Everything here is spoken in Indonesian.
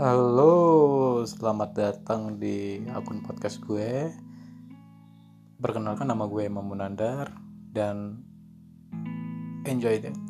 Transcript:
Halo, selamat datang di akun podcast gue. Perkenalkan nama gue Imam Munandar dan enjoy it.